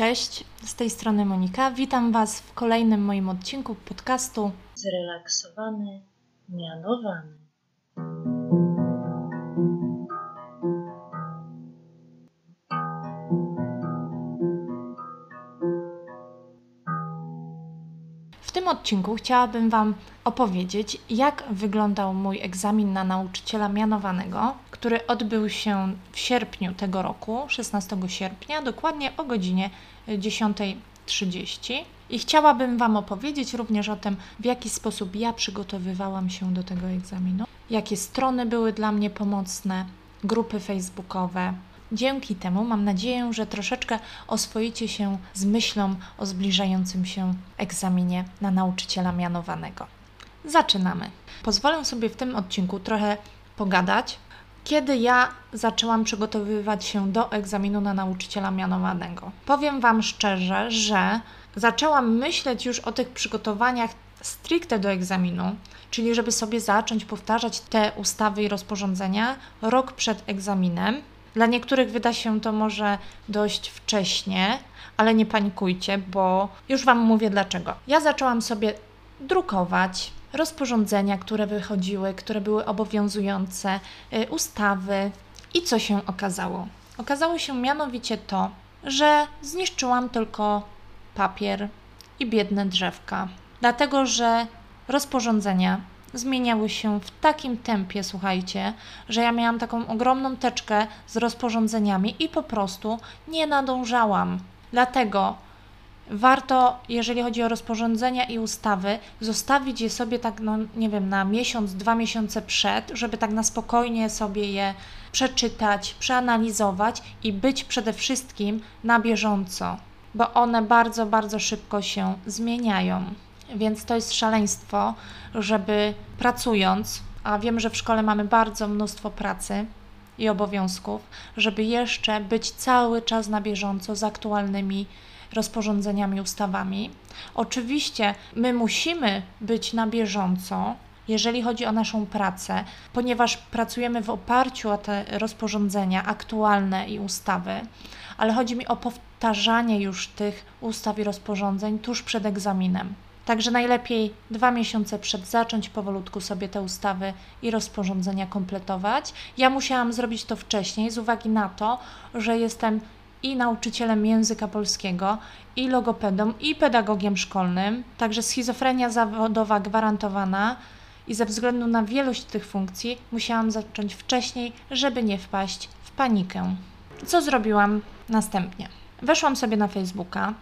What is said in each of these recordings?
Cześć, z tej strony Monika. Witam Was w kolejnym moim odcinku podcastu Zrelaksowany, mianowany. Odcinku chciałabym Wam opowiedzieć, jak wyglądał mój egzamin na nauczyciela mianowanego, który odbył się w sierpniu tego roku, 16 sierpnia, dokładnie o godzinie 10.30. I chciałabym Wam opowiedzieć również o tym, w jaki sposób ja przygotowywałam się do tego egzaminu, jakie strony były dla mnie pomocne, grupy facebookowe, Dzięki temu mam nadzieję, że troszeczkę oswoicie się z myślą o zbliżającym się egzaminie na nauczyciela mianowanego. Zaczynamy. Pozwolę sobie w tym odcinku trochę pogadać, kiedy ja zaczęłam przygotowywać się do egzaminu na nauczyciela mianowanego. Powiem Wam szczerze, że zaczęłam myśleć już o tych przygotowaniach stricte do egzaminu, czyli żeby sobie zacząć powtarzać te ustawy i rozporządzenia rok przed egzaminem dla niektórych wyda się to może dość wcześnie, ale nie panikujcie, bo już Wam mówię dlaczego. Ja zaczęłam sobie drukować rozporządzenia, które wychodziły, które były obowiązujące, y, ustawy i co się okazało? Okazało się mianowicie to, że zniszczyłam tylko papier i biedne drzewka, dlatego że rozporządzenia zmieniały się w takim tempie, słuchajcie, że ja miałam taką ogromną teczkę z rozporządzeniami i po prostu nie nadążałam. Dlatego warto, jeżeli chodzi o rozporządzenia i ustawy, zostawić je sobie tak, no nie wiem, na miesiąc, dwa miesiące przed, żeby tak na spokojnie sobie je przeczytać, przeanalizować i być przede wszystkim na bieżąco, bo one bardzo, bardzo szybko się zmieniają. Więc to jest szaleństwo, żeby pracując, a wiem, że w szkole mamy bardzo mnóstwo pracy i obowiązków, żeby jeszcze być cały czas na bieżąco z aktualnymi rozporządzeniami, ustawami. Oczywiście my musimy być na bieżąco, jeżeli chodzi o naszą pracę, ponieważ pracujemy w oparciu o te rozporządzenia aktualne i ustawy, ale chodzi mi o powtarzanie już tych ustaw i rozporządzeń tuż przed egzaminem. Także najlepiej dwa miesiące przed zacząć powolutku sobie te ustawy i rozporządzenia kompletować. Ja musiałam zrobić to wcześniej z uwagi na to, że jestem i nauczycielem języka polskiego, i logopedą, i pedagogiem szkolnym. Także schizofrenia zawodowa gwarantowana i ze względu na wielość tych funkcji musiałam zacząć wcześniej, żeby nie wpaść w panikę. Co zrobiłam następnie? Weszłam sobie na Facebooka,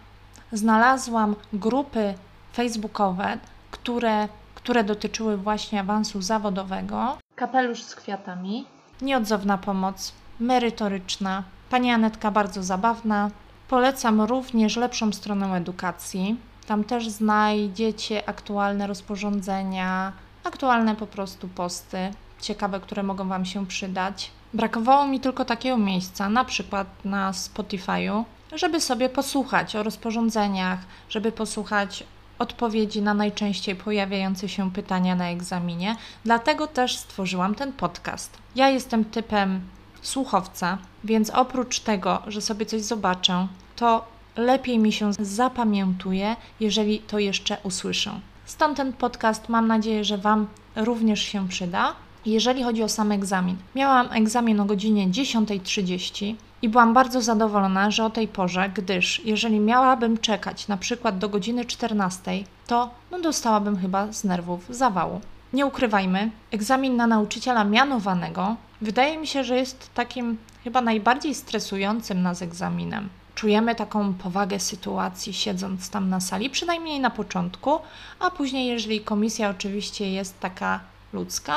znalazłam grupy facebookowe, które, które dotyczyły właśnie awansu zawodowego. Kapelusz z kwiatami, nieodzowna pomoc, merytoryczna, pani Anetka bardzo zabawna. Polecam również lepszą stronę edukacji. Tam też znajdziecie aktualne rozporządzenia, aktualne po prostu posty, ciekawe, które mogą Wam się przydać. Brakowało mi tylko takiego miejsca, na przykład na Spotify'u, żeby sobie posłuchać o rozporządzeniach, żeby posłuchać odpowiedzi na najczęściej pojawiające się pytania na egzaminie, dlatego też stworzyłam ten podcast. Ja jestem typem słuchowca, więc oprócz tego, że sobie coś zobaczę, to lepiej mi się zapamiętuje, jeżeli to jeszcze usłyszę. Stąd ten podcast mam nadzieję, że Wam również się przyda. Jeżeli chodzi o sam egzamin, miałam egzamin o godzinie 10.30 i byłam bardzo zadowolona, że o tej porze, gdyż jeżeli miałabym czekać na przykład do godziny 14, to no, dostałabym chyba z nerwów zawału. Nie ukrywajmy, egzamin na nauczyciela mianowanego wydaje mi się, że jest takim chyba najbardziej stresującym nas egzaminem. Czujemy taką powagę sytuacji, siedząc tam na sali, przynajmniej na początku, a później, jeżeli komisja oczywiście jest taka ludzka,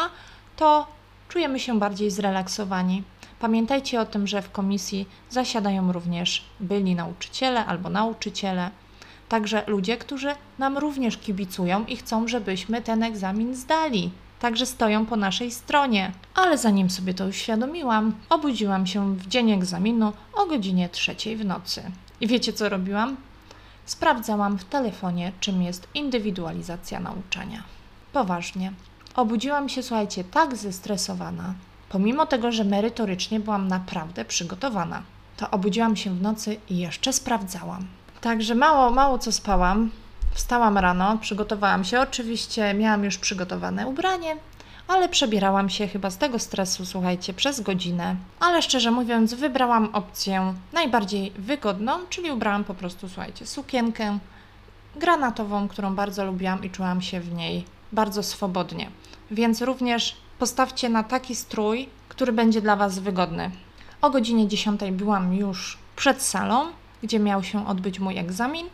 to czujemy się bardziej zrelaksowani. Pamiętajcie o tym, że w komisji zasiadają również byli nauczyciele albo nauczyciele, także ludzie, którzy nam również kibicują i chcą, żebyśmy ten egzamin zdali. Także stoją po naszej stronie. Ale zanim sobie to uświadomiłam, obudziłam się w dzień egzaminu o godzinie trzeciej w nocy. I wiecie co robiłam? Sprawdzałam w telefonie, czym jest indywidualizacja nauczania. Poważnie. Obudziłam się, słuchajcie, tak zestresowana, pomimo tego, że merytorycznie byłam naprawdę przygotowana. to obudziłam się w nocy i jeszcze sprawdzałam. Także mało, mało co spałam. Wstałam rano, przygotowałam się. Oczywiście miałam już przygotowane ubranie, ale przebierałam się chyba z tego stresu, słuchajcie, przez godzinę. Ale szczerze mówiąc, wybrałam opcję najbardziej wygodną, czyli ubrałam po prostu, słuchajcie, sukienkę granatową, którą bardzo lubiłam i czułam się w niej bardzo swobodnie. Więc również postawcie na taki strój, który będzie dla Was wygodny. O godzinie 10 byłam już przed salą, gdzie miał się odbyć mój egzamin.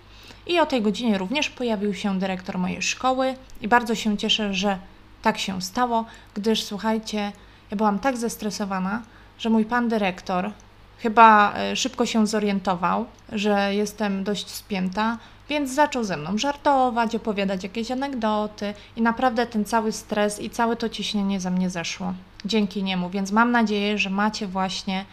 I o tej godzinie również pojawił się dyrektor mojej szkoły, i bardzo się cieszę, że tak się stało, gdyż słuchajcie, ja byłam tak zestresowana, że mój pan dyrektor chyba e, szybko się zorientował, że jestem dość spięta, więc zaczął ze mną żartować, opowiadać jakieś anegdoty i naprawdę ten cały stres i całe to ciśnienie za mnie zeszło dzięki niemu. Więc mam nadzieję, że macie właśnie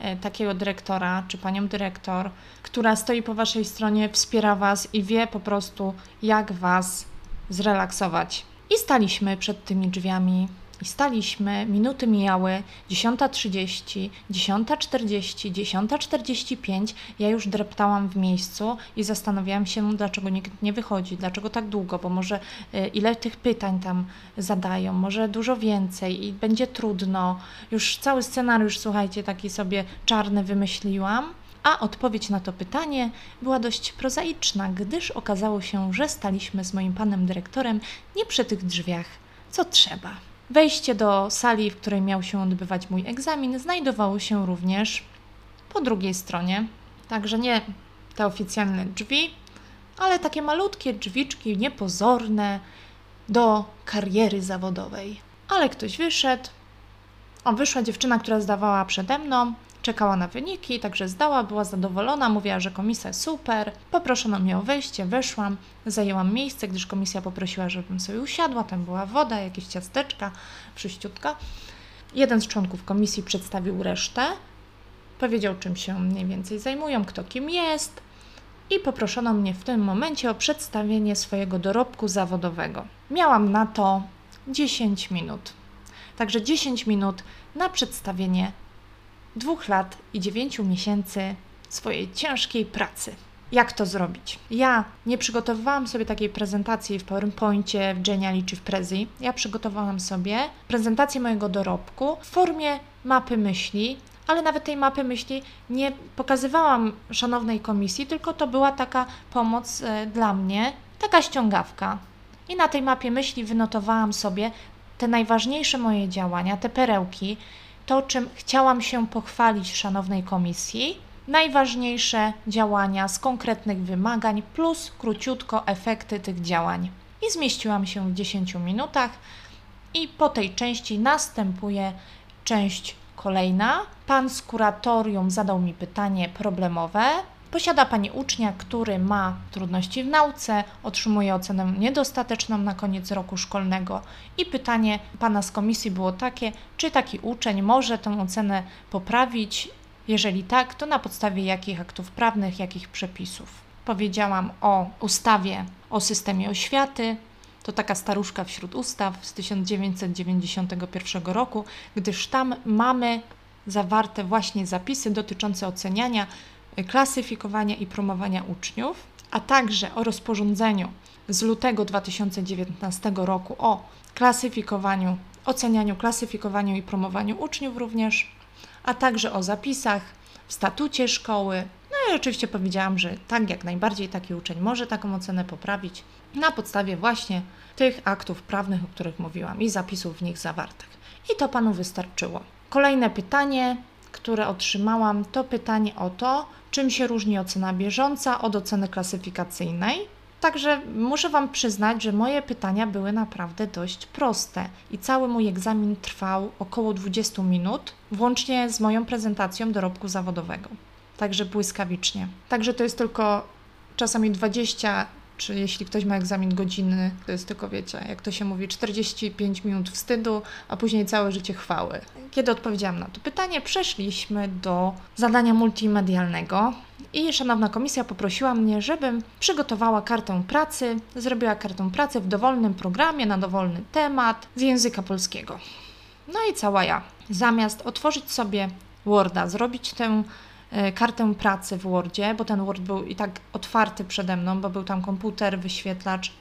e, takiego dyrektora czy panią dyrektor, która stoi po waszej stronie, wspiera was i wie po prostu, jak was zrelaksować. I staliśmy przed tymi drzwiami i staliśmy, minuty mijały, 10.30, 10.40, 10.45. Ja już dreptałam w miejscu i zastanawiałam się, dlaczego nikt nie wychodzi, dlaczego tak długo, bo może y, ile tych pytań tam zadają, może dużo więcej i będzie trudno. Już cały scenariusz, słuchajcie, taki sobie czarny wymyśliłam. A odpowiedź na to pytanie była dość prozaiczna, gdyż okazało się, że staliśmy z moim panem dyrektorem nie przy tych drzwiach, co trzeba. Wejście do sali, w której miał się odbywać mój egzamin, znajdowało się również po drugiej stronie. Także nie te oficjalne drzwi, ale takie malutkie drzwiczki, niepozorne do kariery zawodowej. Ale ktoś wyszedł. O, wyszła dziewczyna, która zdawała przede mną czekała na wyniki, także zdała, była zadowolona, mówiła, że komisja super. Poproszono mnie o wejście, weszłam, zajęłam miejsce, gdyż komisja poprosiła, żebym sobie usiadła, tam była woda, jakieś ciasteczka, przyściutka. Jeden z członków komisji przedstawił resztę, powiedział, czym się mniej więcej zajmują, kto kim jest i poproszono mnie w tym momencie o przedstawienie swojego dorobku zawodowego. Miałam na to 10 minut. Także 10 minut na przedstawienie dwóch lat i dziewięciu miesięcy swojej ciężkiej pracy. Jak to zrobić? Ja nie przygotowywałam sobie takiej prezentacji w PowerPoincie, w Geniali czy w Prezi. Ja przygotowałam sobie prezentację mojego dorobku w formie mapy myśli, ale nawet tej mapy myśli nie pokazywałam szanownej komisji, tylko to była taka pomoc e, dla mnie, taka ściągawka. I na tej mapie myśli wynotowałam sobie te najważniejsze moje działania, te perełki, to, czym chciałam się pochwalić szanownej komisji, najważniejsze działania z konkretnych wymagań plus króciutko efekty tych działań. I zmieściłam się w 10 minutach i po tej części następuje część kolejna. Pan z kuratorium zadał mi pytanie problemowe, Posiada Pani ucznia, który ma trudności w nauce, otrzymuje ocenę niedostateczną na koniec roku szkolnego i pytanie Pana z komisji było takie, czy taki uczeń może tę ocenę poprawić? Jeżeli tak, to na podstawie jakich aktów prawnych, jakich przepisów? Powiedziałam o ustawie o systemie oświaty, to taka staruszka wśród ustaw z 1991 roku, gdyż tam mamy zawarte właśnie zapisy dotyczące oceniania klasyfikowania i promowania uczniów, a także o rozporządzeniu z lutego 2019 roku o klasyfikowaniu, ocenianiu, klasyfikowaniu i promowaniu uczniów również, a także o zapisach w statucie szkoły. No i oczywiście powiedziałam, że tak jak najbardziej taki uczeń może taką ocenę poprawić na podstawie właśnie tych aktów prawnych, o których mówiłam i zapisów w nich zawartych. I to panu wystarczyło. Kolejne pytanie, które otrzymałam, to pytanie o to, czym się różni ocena bieżąca od oceny klasyfikacyjnej. Także muszę Wam przyznać, że moje pytania były naprawdę dość proste i cały mój egzamin trwał około 20 minut, włącznie z moją prezentacją dorobku zawodowego. Także błyskawicznie. Także to jest tylko czasami 20 czy jeśli ktoś ma egzamin godziny, to jest tylko, wiecie, jak to się mówi, 45 minut wstydu, a później całe życie chwały. Kiedy odpowiedziałam na to pytanie, przeszliśmy do zadania multimedialnego i szanowna komisja poprosiła mnie, żebym przygotowała kartę pracy, zrobiła kartę pracy w dowolnym programie na dowolny temat z języka polskiego. No i cała ja. Zamiast otworzyć sobie Worda, zrobić tę kartę pracy w Wordzie, bo ten Word był i tak otwarty przede mną, bo był tam komputer, wyświetlacz,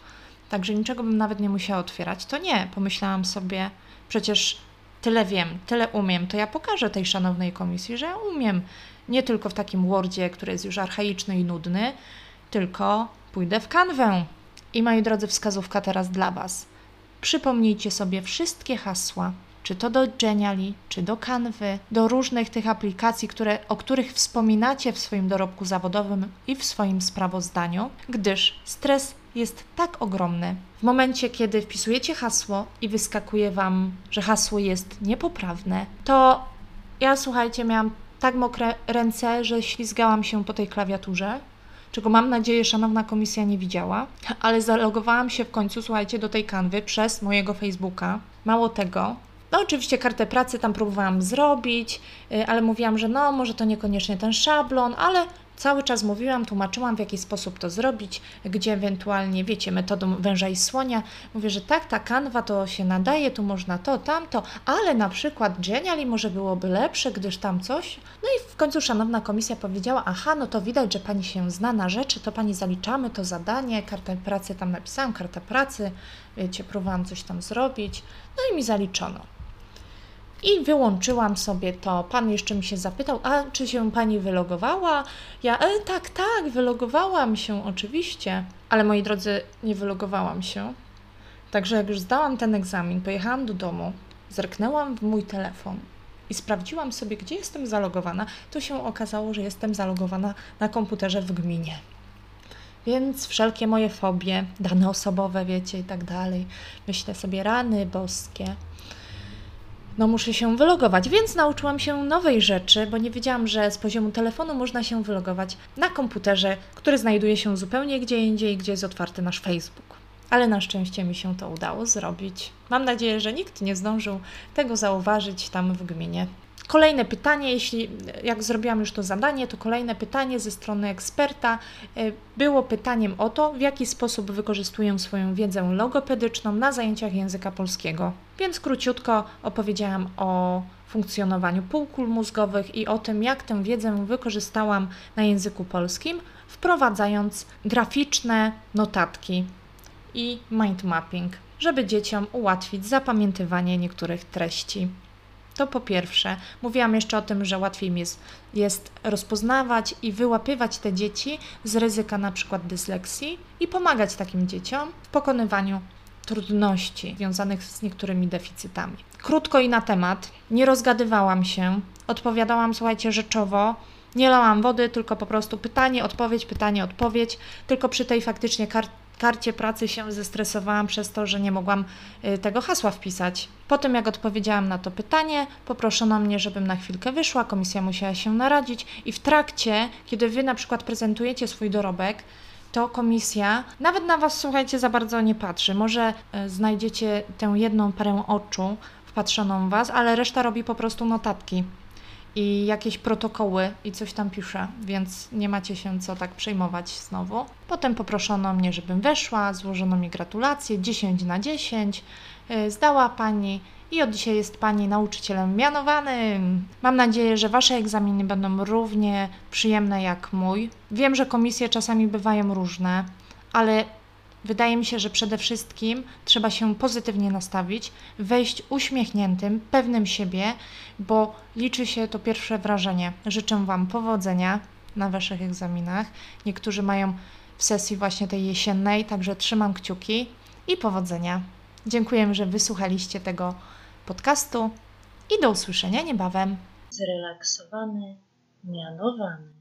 także niczego bym nawet nie musiała otwierać. To nie, pomyślałam sobie, przecież tyle wiem, tyle umiem, to ja pokażę tej szanownej komisji, że ja umiem nie tylko w takim Wordzie, który jest już archaiczny i nudny, tylko pójdę w kanwę. I moi drodzy, wskazówka teraz dla Was. Przypomnijcie sobie wszystkie hasła, czy to do Geniali, czy do Canwy, do różnych tych aplikacji, które, o których wspominacie w swoim dorobku zawodowym i w swoim sprawozdaniu, gdyż stres jest tak ogromny. W momencie, kiedy wpisujecie hasło i wyskakuje Wam, że hasło jest niepoprawne, to ja słuchajcie, miałam tak mokre ręce, że ślizgałam się po tej klawiaturze czego mam nadzieję szanowna komisja nie widziała, ale zalogowałam się w końcu, słuchajcie, do tej kanwy przez mojego Facebooka. Mało tego, no oczywiście kartę pracy tam próbowałam zrobić, y, ale mówiłam, że no może to niekoniecznie ten szablon, ale cały czas mówiłam, tłumaczyłam w jaki sposób to zrobić, gdzie ewentualnie, wiecie, metodą węża i słonia. Mówię, że tak, ta kanwa to się nadaje, tu można to, tamto, ale na przykład Geniali może byłoby lepsze, gdyż tam coś. No i w końcu szanowna komisja powiedziała, aha, no to widać, że pani się zna na rzeczy, to pani zaliczamy to zadanie, kartę pracy tam napisałam, kartę pracy, wiecie, próbowałam coś tam zrobić, no i mi zaliczono. I wyłączyłam sobie to. Pan jeszcze mi się zapytał, a czy się pani wylogowała? Ja, e, tak, tak, wylogowałam się oczywiście. Ale moi drodzy, nie wylogowałam się. Także jak już zdałam ten egzamin, pojechałam do domu, zerknęłam w mój telefon i sprawdziłam sobie, gdzie jestem zalogowana, to się okazało, że jestem zalogowana na komputerze w gminie. Więc wszelkie moje fobie, dane osobowe, wiecie, i tak dalej. Myślę sobie, rany boskie no muszę się wylogować, więc nauczyłam się nowej rzeczy, bo nie wiedziałam, że z poziomu telefonu można się wylogować na komputerze, który znajduje się zupełnie gdzie indziej, gdzie jest otwarty nasz Facebook. Ale na szczęście mi się to udało zrobić. Mam nadzieję, że nikt nie zdążył tego zauważyć tam w gminie. Kolejne pytanie, jeśli jak zrobiłam już to zadanie, to kolejne pytanie ze strony eksperta e, było pytaniem o to, w jaki sposób wykorzystuję swoją wiedzę logopedyczną na zajęciach języka polskiego. Więc króciutko opowiedziałam o funkcjonowaniu półkul mózgowych i o tym, jak tę wiedzę wykorzystałam na języku polskim, wprowadzając graficzne notatki i mind mapping, żeby dzieciom ułatwić zapamiętywanie niektórych treści. To po pierwsze. Mówiłam jeszcze o tym, że łatwiej jest, jest rozpoznawać i wyłapywać te dzieci z ryzyka na przykład dysleksji i pomagać takim dzieciom w pokonywaniu trudności związanych z niektórymi deficytami. Krótko i na temat. Nie rozgadywałam się, odpowiadałam, słuchajcie, rzeczowo. Nie lałam wody, tylko po prostu pytanie, odpowiedź, pytanie, odpowiedź. Tylko przy tej faktycznie karcie karcie pracy się zestresowałam przez to, że nie mogłam y, tego hasła wpisać. Po tym, jak odpowiedziałam na to pytanie, poproszono mnie, żebym na chwilkę wyszła, komisja musiała się naradzić i w trakcie, kiedy Wy na przykład prezentujecie swój dorobek, to komisja nawet na Was, słuchajcie, za bardzo nie patrzy. Może y, znajdziecie tę jedną parę oczu wpatrzoną w Was, ale reszta robi po prostu notatki i jakieś protokoły i coś tam piszę, więc nie macie się co tak przejmować znowu. Potem poproszono mnie, żebym weszła, złożono mi gratulacje 10 na 10. Y, zdała pani i od dzisiaj jest pani nauczycielem mianowanym. Mam nadzieję, że wasze egzaminy będą równie przyjemne jak mój. Wiem, że komisje czasami bywają różne, ale Wydaje mi się, że przede wszystkim trzeba się pozytywnie nastawić, wejść uśmiechniętym, pewnym siebie, bo liczy się to pierwsze wrażenie. Życzę Wam powodzenia na Waszych egzaminach. Niektórzy mają w sesji właśnie tej jesiennej, także trzymam kciuki i powodzenia. Dziękuję, że wysłuchaliście tego podcastu i do usłyszenia niebawem. Zrelaksowany, mianowany.